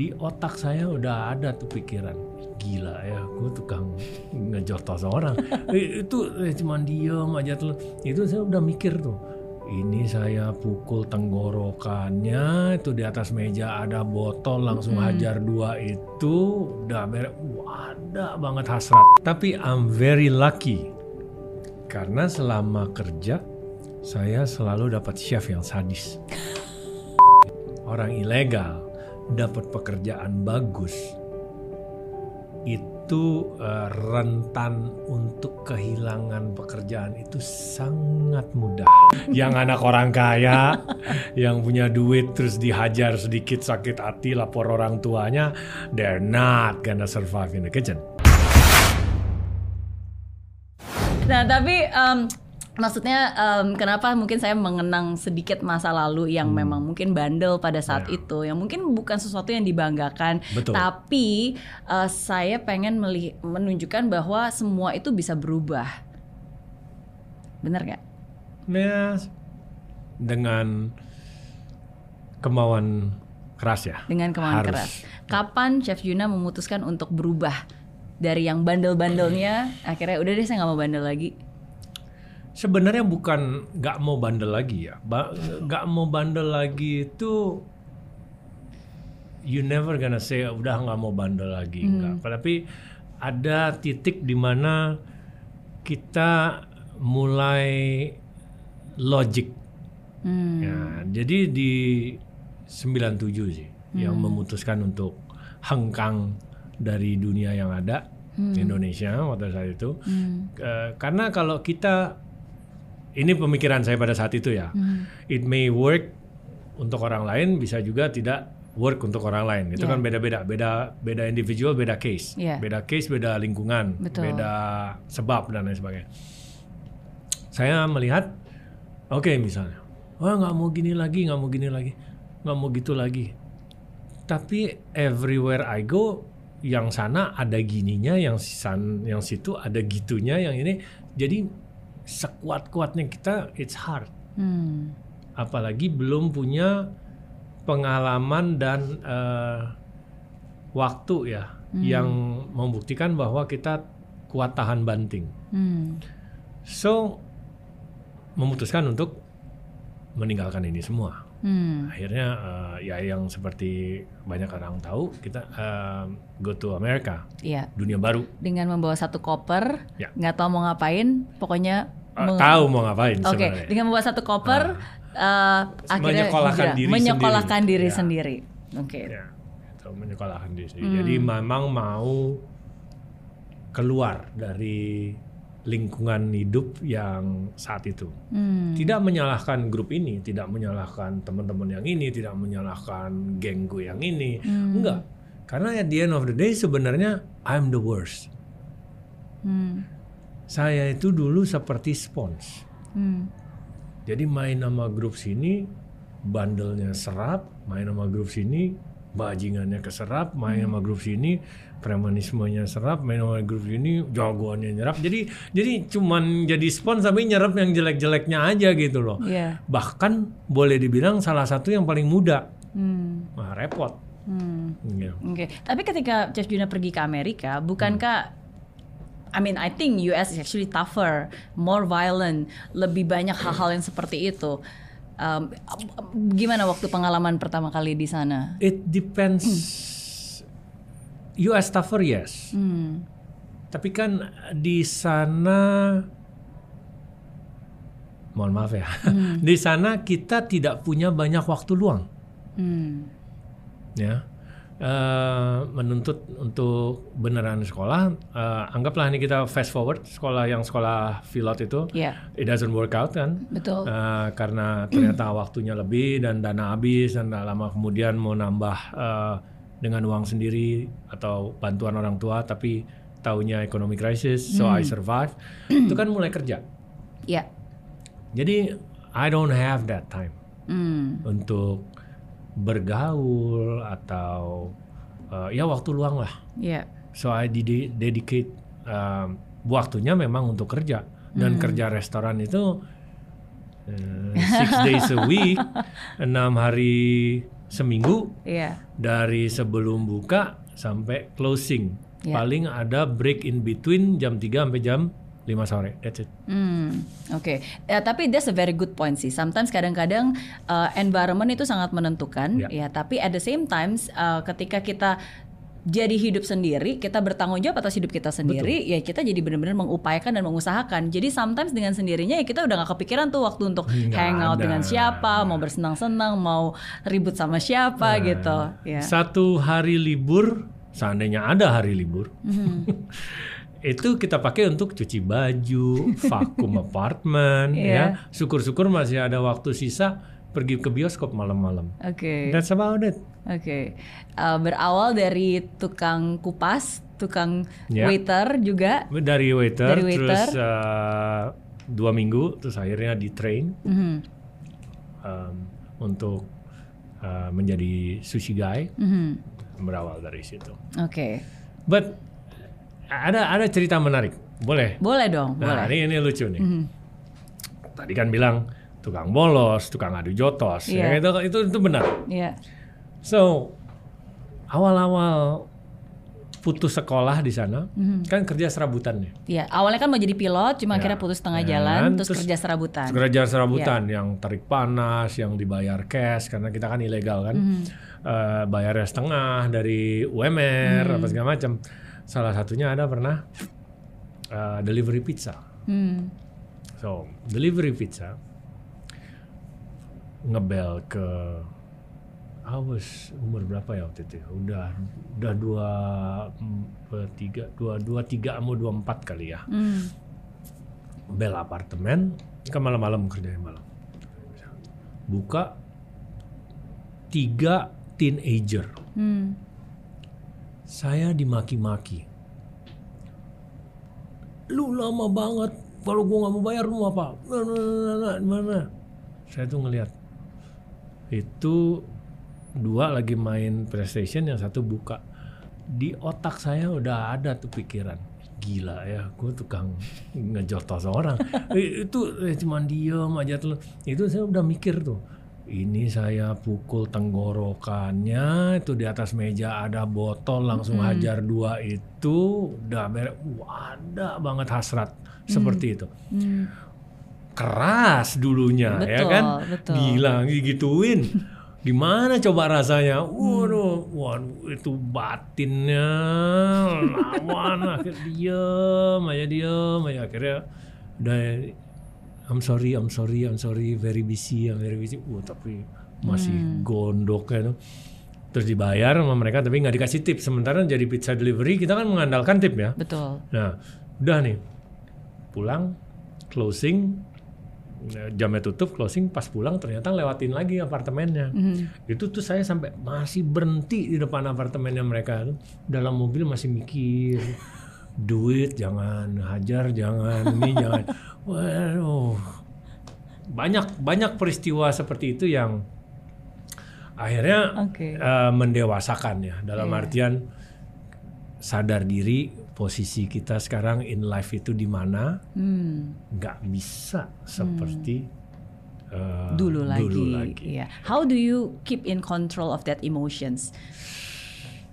di otak saya udah ada tuh pikiran gila ya gue tukang ngejotos orang Eh, itu eh, cuman diem aja tuh. Itu saya udah mikir tuh ini saya pukul tenggorokannya itu di atas meja ada botol langsung hajar dua itu udah Wah, ada banget hasrat. Tapi I'm very lucky karena selama kerja saya selalu dapat chef yang sadis. Orang ilegal dapat pekerjaan bagus itu eh, rentan untuk kehilangan pekerjaan itu sangat mudah. Yang anak orang kaya, yang punya duit terus dihajar sedikit sakit hati lapor orang tuanya, they're not gonna survive in the kitchen. Nah, tapi em, maksudnya em, kenapa mungkin saya mengenang sedikit masa lalu yang Hmm. memang mungkin bandel pada saat itu, yang mungkin bukan sesuatu yang dibanggakan. Betul. tapi eh, saya pengen menunjukkan bahwa semua itu bisa berubah. Bener nggak? Ya, dengan kemauan keras ya. Dengan kemauan Harus. keras. Kapan Chef Juna memutuskan untuk berubah dari yang bandel-bandelnya, akhirnya udah deh saya nggak mau bandel lagi. Sebenarnya bukan nggak mau bandel lagi ya. Ba- Nggak mau bandel lagi itu you never gonna say udah nggak mau bandel lagi enggak. Tapi ada titik di mana kita mulai logic. Hmm. Ya, jadi di 97 sih yang memutuskan untuk hengkang dari dunia yang ada Indonesia pada saat itu. Eh, karena kalau kita ini pemikiran saya pada saat itu ya. It may work untuk orang lain bisa juga tidak work untuk orang lain. Itu Yeah. kan beda-beda, beda beda individual, beda case. Yeah. Beda case, beda lingkungan, Betul. beda sebab dan lain sebagainya. Saya melihat oke misalnya, wah nggak mau gini lagi, nggak mau gini lagi, nggak mau gitu lagi. Tapi everywhere I go, yang sana ada gininya, yang san, yang situ ada gitunya, yang ini. Jadi sekuat-kuatnya kita, it's hard. Hmm. Apalagi belum punya pengalaman dan eh, waktu ya, yang membuktikan bahwa kita kuat tahan banting. Hmm. So memutuskan untuk meninggalkan ini semua. Hmm. Akhirnya eh, ya yang seperti banyak orang tahu kita eh, go to America, Iya. dunia baru. Dengan membawa satu koper, Ya. nggak tahu mau ngapain, pokoknya Meng- tahu mau ngapain Oke, sebenarnya. dengan membawa satu koper, eh, akhirnya Menyekolahkan hijrah. diri menyekolahkan sendiri. diri Ya. sendiri. Oke. Ya, itu menyekolahkan diri. Hmm. Jadi memang mau keluar dari lingkungan hidup yang saat itu. Hmm. Tidak menyalahkan grup ini, tidak menyalahkan teman-teman yang ini, tidak menyalahkan gengku yang ini. Hmm. Enggak. Karena at the end of the day sebenarnya I'm the worst. Hmm. Saya itu dulu seperti spons. Hmm. Jadi main nama grup sini, bandelnya serap, main nama grup sini, bajingannya keserap, main nama grup sini, premanismenya serap, main nama grup sini, jagoannya nyerap. Jadi jadi cuman jadi spons tapi nyerap yang jelek-jeleknya aja gitu loh. Iya. Bahkan boleh dibilang salah satu yang paling muda. Hmm. Wah, repot. Hmm. Gitu. Oke. Tapi ketika Chef Juna pergi ke Amerika, bukankah I mean, I think US is actually tougher, more violent, lebih banyak hal-hal yang seperti itu. Um, gimana waktu pengalaman pertama kali di sana? It depends. US tougher yes. Hmm. Tapi kan di sana mohon maaf ya. Di sana kita tidak punya banyak waktu luang Hmm. ya. Eh, menuntut untuk beneran sekolah, eh, anggaplah ini kita fast forward sekolah yang sekolah pilot itu, Iya, it doesn't work out kan, betul. Eh, karena ternyata waktunya lebih dan dana habis dan tak lama kemudian mau nambah eh, dengan uang sendiri atau bantuan orang tua tapi taunya ekonomi krisis so I survive itu kan mulai kerja. Iya. jadi I don't have that time Hmm. untuk bergaul atau eh, ya waktu luang lah Iya. so I dedi- dedicate um, waktunya memang untuk kerja dan kerja restoran itu eh, six days a week enam hari seminggu Iya. dari sebelum buka sampai closing. Ya. Paling ada break in between jam 3 sampai jam 5 sore. That's it. Hmm, oke. Ya, tapi that's a very good point sih. Sometimes kadang-kadang uh, environment itu sangat menentukan, Ya. ya. Tapi at the same times, uh, ketika kita jadi hidup sendiri, kita bertanggung jawab atas hidup kita sendiri, ya kita jadi benar-benar mengupayakan dan mengusahakan. Jadi sometimes dengan sendirinya ya kita udah gak kepikiran tuh waktu untuk Nggak hangout ada. dengan siapa, mau bersenang-senang, mau ribut sama siapa gitu. Ya. Satu hari libur, seandainya ada hari libur, Mhm. itu kita pakai untuk cuci baju, vakum apartemen, Iya. ya. Syukur-syukur masih ada waktu sisa pergi ke bioskop malam-malam. Oke. That's about it. Oke, Uh, berawal dari tukang kupas, tukang Ya. waiter juga. Dari waiter, Dari waiter. terus uh, dua minggu, terus akhirnya di train Mhm, um, untuk uh, menjadi sushi guy. mhm. Berawal dari situ. Oke, But ada ada cerita menarik, boleh? boleh dong, Nah, boleh. ini ini lucu nih. Mhm. Tadi kan bilang tukang bolos, tukang adu jotos, Iya. ya, itu itu itu benar. Iya, So awal-awal putus sekolah di sana, Mhm. kan kerja serabutan nih. iya. Awalnya kan mau jadi pilot, cuma Ya. akhirnya putus tengah Ya, jalan, terus, terus kerja serabutan. Kerja serabutan Iya. yang tarik panas, yang dibayar cash karena kita kan ilegal kan, Mhm. Eh, bayarnya setengah dari UMR Hmm. apa segala macam. Salah satunya ada pernah eh, delivery pizza. Hmm. So, delivery pizza ngebel ke I was umur berapa ya waktu itu? ya? Udah udah dua tiga dua dua tiga mau dua empat kali ya. Hmm. Bel apartemen kan malam-malam kerjanya malam. Buka tiga teenager. Hmm. Saya dimaki-maki. Lu lama banget. Kalau gua nggak mau bayar lu apa? Nah, nah, nah, nah, di mana? Saya tuh ngelihat itu dua lagi main PlayStation, yang satu buka. Di otak saya udah ada tuh pikiran. Gila ya, gue tukang ngejotos orang. Itu eh, cuman diem aja tuh. Itu saya udah mikir tuh. Ini saya pukul tenggorokannya, itu di atas meja ada botol langsung hajar dua itu udah. Wah, ada banget hasrat seperti itu. Hmm. Keras dulunya ya Betul, kan. betul. Gila digituin. Gimana coba rasanya? Hmm. Waduh, waduh itu batinnya lawan akhirnya diem aja diem aja akhirnya udah I'm sorry, I'm sorry, I'm sorry, very busy, I'm very busy. Wah, tapi masih Hmm. gondok ya. Terus dibayar sama mereka tapi nggak dikasih tip. Sementara jadi pizza delivery kita kan mengandalkan tip ya. Betul. Nah, udah nih. Pulang, closing, eh, jamnya tutup, closing, pas pulang ternyata lewatin lagi apartemennya. Mhm. Itu tuh saya sampai masih berhenti di depan apartemennya mereka. Dalam mobil masih mikir, duit jangan, hajar jangan, ini jangan. Waduh, banyak banyak peristiwa seperti itu yang akhirnya Oke. eh, mendewasakan ya. Dalam Iya. artian sadar diri posisi kita sekarang in life itu di mana Hmm. nggak bisa seperti eh, Dulu lagi. dulu lagi. Iya. How do you keep in control of that emotions?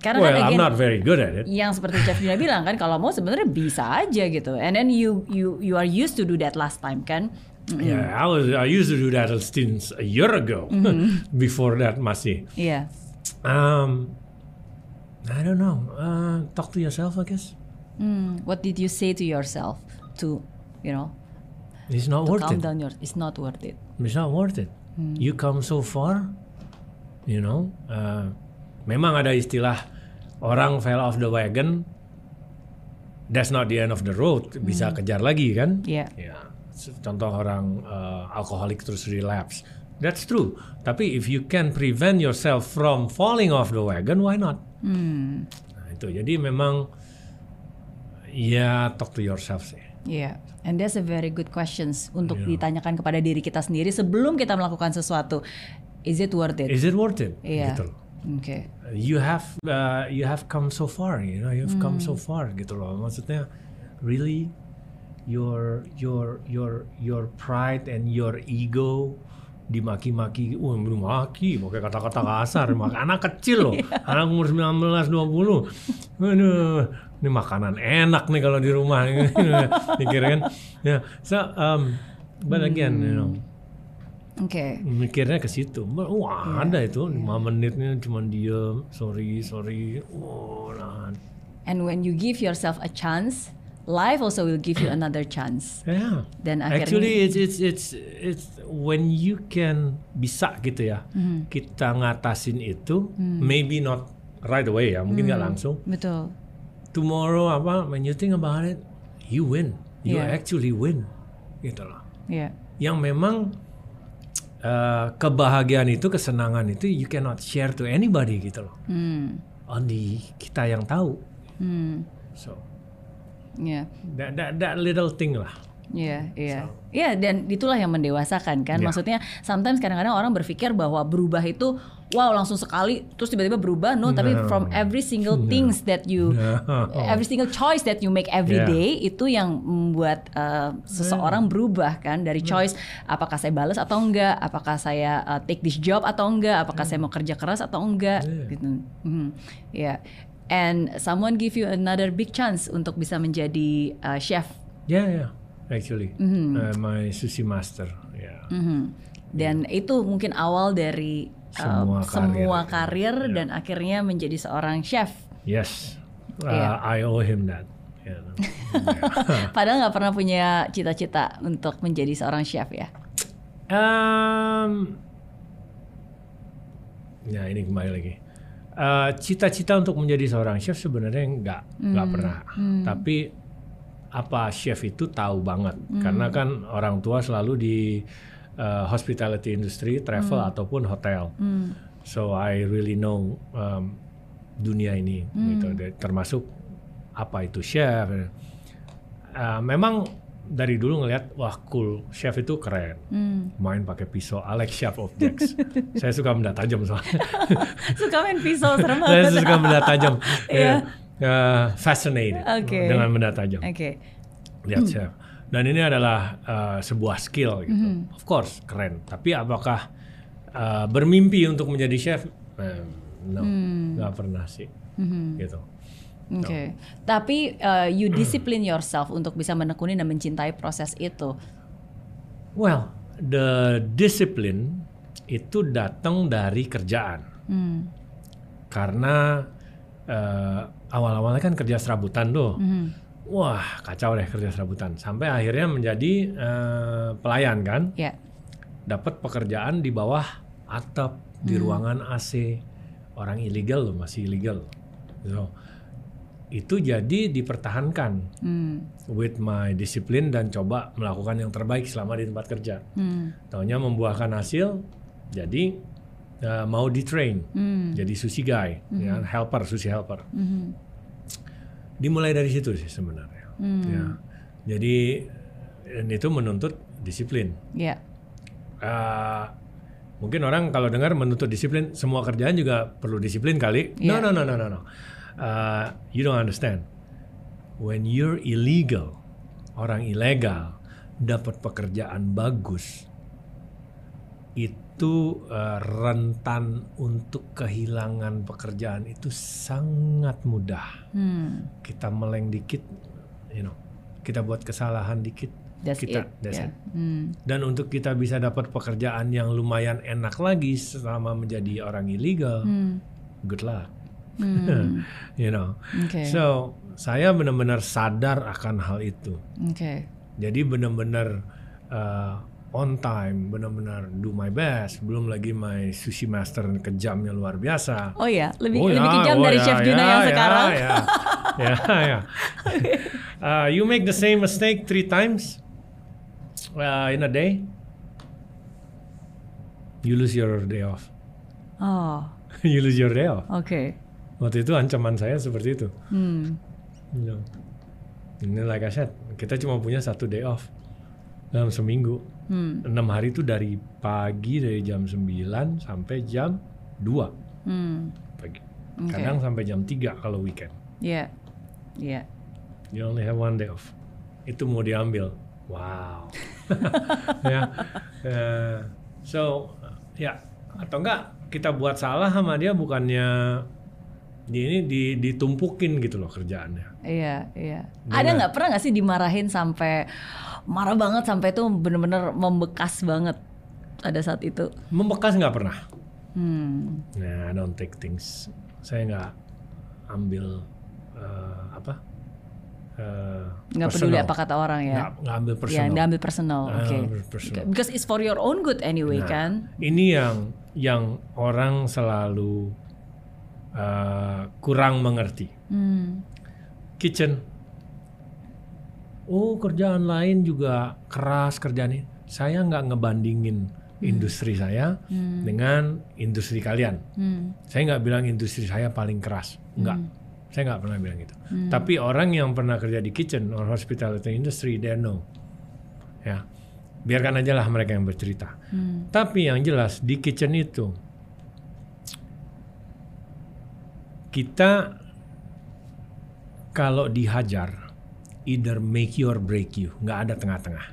Karena Well, kan I'm again, not very good at it. yang seperti Chef Juna bilang kan kalau mau sebenarnya bisa aja gitu. And then you you you are used to do that last time kan. Mm, Yeah, I was I used to do that since a year ago. Mm-hmm. Before that masih. Iya. Um, I don't know. Uh, talk to yourself, I guess. Hmm, What did you say to yourself to you know It's not to worth calm it. down your it's not worth it. It's not worth it. Hmm. You come so far, you know. Uh, memang ada istilah orang fell off the wagon. That's not the end of the road. Bisa kejar lagi kan? Iya. Ya, se- contoh orang uh, alkoholik terus relapse. That's true. Tapi if you can prevent yourself from falling off the wagon, why not? Hmm. Nah, itu. Jadi memang ya talk to yourself sih. Iya, and that's a very good questions untuk Iya. ditanyakan kepada diri kita sendiri sebelum kita melakukan sesuatu. Is it worth it? Is it worth it? Iya. Gitu loh. Oke. You have uh, you have come so far, you know, you've come so far gitu loh. Maksudnya really your your your your pride and your ego dimaki-maki, wah maki, pakai kata-kata kasar, anak kecil loh, anak umur 19 20. Aduh, ini makanan enak nih kalau di rumah mikir kan. Ya, so um, but again, you know, Oke. mikirnya ke situ. Wah, ada itu 5 menitnya cuma diem, sorry, sorry. Oh, nah. And when you give yourself a chance, life also will give you another chance. Yeah. Dan akhirnya Actually it's it's it's it's when you can bisa gitu ya. Mm-hmm. Kita ngatasin itu Mm. maybe not right away ya, mungkin nggak langsung. betul. Tomorrow apa when you think about it, you win. You Yeah. actually win. Gitu loh. Iya. Yang memang eh, kebahagiaan itu, kesenangan itu you cannot share to anybody gitu loh. Hmm. Only kita yang tahu. Hmm. So Iya. that that, that little thing lah. Iya, iya. Iya, dan itulah yang mendewasakan kan. Iya. Maksudnya sometimes kadang-kadang orang berpikir bahwa berubah itu wow langsung sekali terus tiba-tiba berubah. No, tapi from every single things that you No. every single choice that you make every Yeah. day itu yang membuat uh, seseorang berubah kan dari choice apakah saya balas atau enggak, apakah saya uh, take this job atau enggak, apakah saya mau kerja keras atau enggak Yeah. gitu. Mhm. Ya. And someone give you another big chance untuk bisa menjadi uh, chef Yeah, yeah. Actually, Mm-hmm. uh, my sushi master. Yeah. Mhm. Dan itu mungkin awal dari uh, Semua semua karir. karir, dan akhirnya menjadi seorang chef. Yes, uh, Yeah. I owe him that. Yeah. Padahal nggak pernah punya cita-cita untuk menjadi seorang chef ya. um, ya ini kembali lagi. Uh, Cita-cita untuk menjadi seorang chef sebenarnya nggak nggak Hmm. pernah. Tapi apa chef itu tahu banget Hmm. karena kan orang tua selalu di uh, hospitality industry, travel Hmm. ataupun hotel. So I really know um, dunia ini gitu. Dan Termasuk apa itu chef. Uh, memang dari dulu ngelihat wah cool chef itu keren Hmm. main pakai pisau like sharp objects saya suka benda tajam soalnya Suka main pisau serem saya suka benda tajam Iya. Eh, fascinated Oke. dengan benda tajam Oke. lihat chef dan ini adalah eh, sebuah skill gitu Mm-hmm. of course keren tapi apakah eh, bermimpi untuk menjadi chef Eh, no Hmm. nggak pernah sih gitu Oke. Tapi uh, you discipline yourself untuk bisa menekuni dan mencintai proses itu. well the discipline itu datang dari kerjaan Hmm. karena eh, awal-awalnya kan kerja serabutan tuh. Mhm. Wah, kacau deh kerja serabutan. Sampai akhirnya menjadi eh, pelayan kan, Ya. dapat pekerjaan di bawah atap di ruangan AC. Orang ilegal loh, masih ilegal. So, itu jadi dipertahankan Hmm. with my discipline dan coba melakukan yang terbaik selama di tempat kerja. Hmm. Taunya membuahkan hasil, jadi eh, mau di train, Hmm. jadi sushi guy, ya, helper, sushi helper. Mhm. Dimulai dari situ sih sebenarnya. Hmm. Ya. Jadi dan itu menuntut disiplin. Ya. Eh, mungkin orang kalau dengar menuntut disiplin, semua kerjaan juga perlu disiplin kali. No, Iya. no, no, no, no, no. Eh, you don't understand. When you're illegal, orang ilegal dapat pekerjaan bagus, itu eh, rentan untuk kehilangan pekerjaan itu sangat mudah. Hmm. Kita meleng dikit, you know, kita buat kesalahan dikit, That's kita, it. that's ya. it. Hmm. Dan untuk kita bisa dapat pekerjaan yang lumayan enak lagi selama menjadi orang ilegal, Hmm. good luck, Hmm. you know. Oke. So saya benar-benar sadar akan hal itu. Oke. Jadi benar-benar uh, on time, benar-benar do my best. Belum lagi my sushi master kejamnya luar biasa. Oh ya, lebih Oh lebih ya, kejam oh dari ya, Chef Juna ya, yang ya, sekarang. Ya, ya, ya. Uh, you make the same mistake three times uh, in a day, you lose your day off. Oh, you lose your day off. oke. Waktu itu ancaman saya seperti itu. Hmm. You know. Ini like I said, kita cuma punya satu day off dalam seminggu. Hmm. Enam hari itu dari pagi dari jam 9 sampai jam 2 Hmm. pagi. Oke. Kadang sampai jam 3 kalau weekend. Iya. Iya. You only have one day off. Itu mau diambil. Wow. ya. eh, So ya atau enggak kita buat salah sama dia bukannya di ini di, ditumpukin gitu loh kerjaannya. Iya, iya. Ada nggak pernah nggak sih dimarahin sampai marah banget sampai itu bener-bener membekas banget pada saat itu? Membekas nggak pernah. Hmm. Nah, I don't take things. Saya nggak ambil eh, apa? eh, Nggak peduli personal. apa kata orang ya? Nggak, ambil Ya, personal. nggak ambil personal. Oke. ambil personal. Because it's for your own good anyway Nah, kan? Ini yang yang orang selalu eh, kurang mengerti. Hmm. Kitchen. Oh kerjaan lain juga keras kerjaan ini. Saya nggak ngebandingin industri saya dengan industri kalian. Hmm. Saya nggak bilang industri saya paling keras, nggak. Saya nggak pernah bilang itu. Hmm. Tapi orang yang pernah kerja di kitchen or hospitality industry, they know. Ya, biarkan aja lah mereka yang bercerita. Hmm. Tapi yang jelas di kitchen itu kita kalau dihajar either make you or break you, nggak ada tengah-tengah.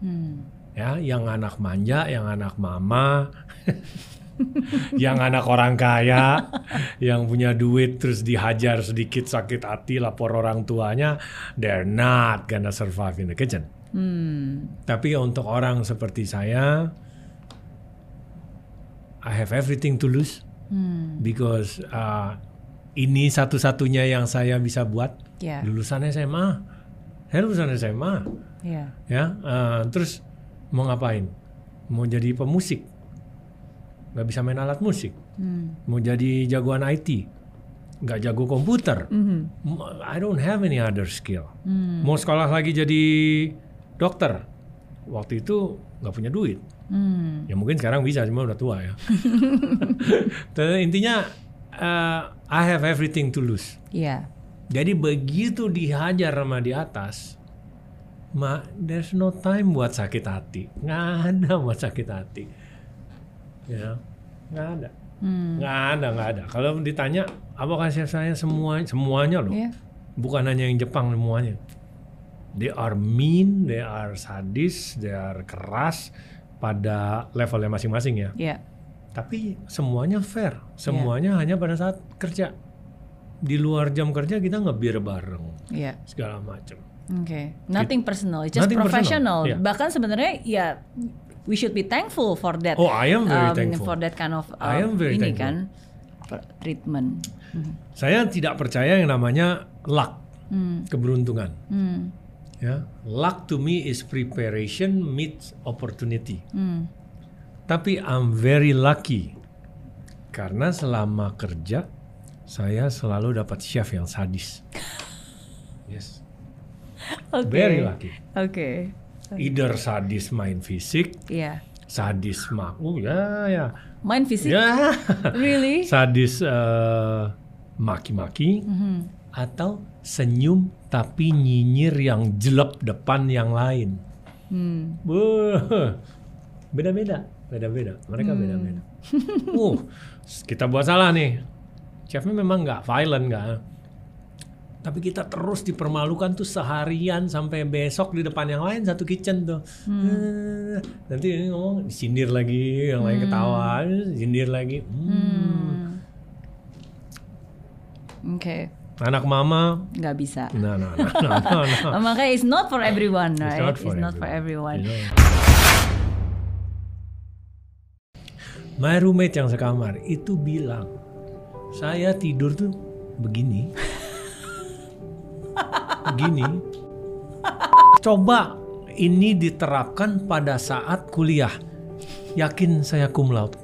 Hmm. Ya, yang anak manja, yang anak mama, yang anak orang kaya, yang punya duit terus dihajar sedikit sakit hati lapor orang tuanya, they're not gonna survive in the kitchen. Hmm. Tapi untuk orang seperti saya, I have everything to lose Hmm. because uh, ini satu-satunya yang saya bisa buat. Ya. Lulusan SMA, saya lulusan SMA, Ya. ya. uh, terus mau ngapain? Mau jadi pemusik, nggak bisa main alat musik. Hmm. Mau jadi jagoan IT, nggak jago komputer. Mhm. I don't have any other skill. Hmm. Mau sekolah lagi jadi dokter, waktu itu nggak punya duit. Hmm. Ya mungkin sekarang bisa, cuma udah tua ya. Tapi intinya uh, I have everything to lose. Ya. Jadi begitu dihajar sama di atas, ma, there's no time buat sakit hati. Nggak ada buat sakit hati. Ya, nggak ada. Hmm. Nggak ada, nggak ada. Kalau ditanya, apa kasih saya semua, semuanya loh. Ya. Bukan hanya yang Jepang semuanya. They are mean, they are sadis, they are keras pada levelnya masing-masing ya. Ya. Tapi semuanya fair, semuanya hanya pada saat kerja. Di luar jam kerja kita ngebir bareng, Ya. segala macam. Oke, nothing personal, it's just Nothing personal, professional. iya. Bahkan sebenarnya ya we should be thankful for that. Oh, I am very um, thankful. For that kind of I am um, very ini thankful. kan treatment. Hmm. Saya tidak percaya yang namanya luck, Hmm. keberuntungan. Hmm. Ya, luck to me is preparation meets opportunity. Hmm. Tapi I'm very lucky karena selama kerja saya selalu dapat chef yang sadis. Yes, Oke. very lucky. Oke. Either sadis main fisik, Iya. sadis mak, oh ya ya, Main fisik? ya, Really? sadis eh, maki-maki, Mhm. atau senyum tapi nyinyir yang jelek depan yang lain. Hmm. Beda-beda, beda-beda. Mereka Hmm. beda-beda. uh, kita buat salah nih. Chefnya memang nggak violent nggak. Tapi kita terus dipermalukan tuh seharian sampai besok di depan yang lain satu kitchen tuh. Hmm. Eh, nanti ini ngomong disindir lagi, yang lain ketawa, sindir lagi. Hmm. Hmm. Oke, Anak mama, nggak bisa. nah, nah, nah, nah, nah, nah. Makanya it's not for everyone, It's right? not for it's not for everyone. everyone. You know. My roommate yang sekamar itu bilang, saya tidur tuh begini, begini. Coba ini diterapkan pada saat kuliah, yakin saya cum laude.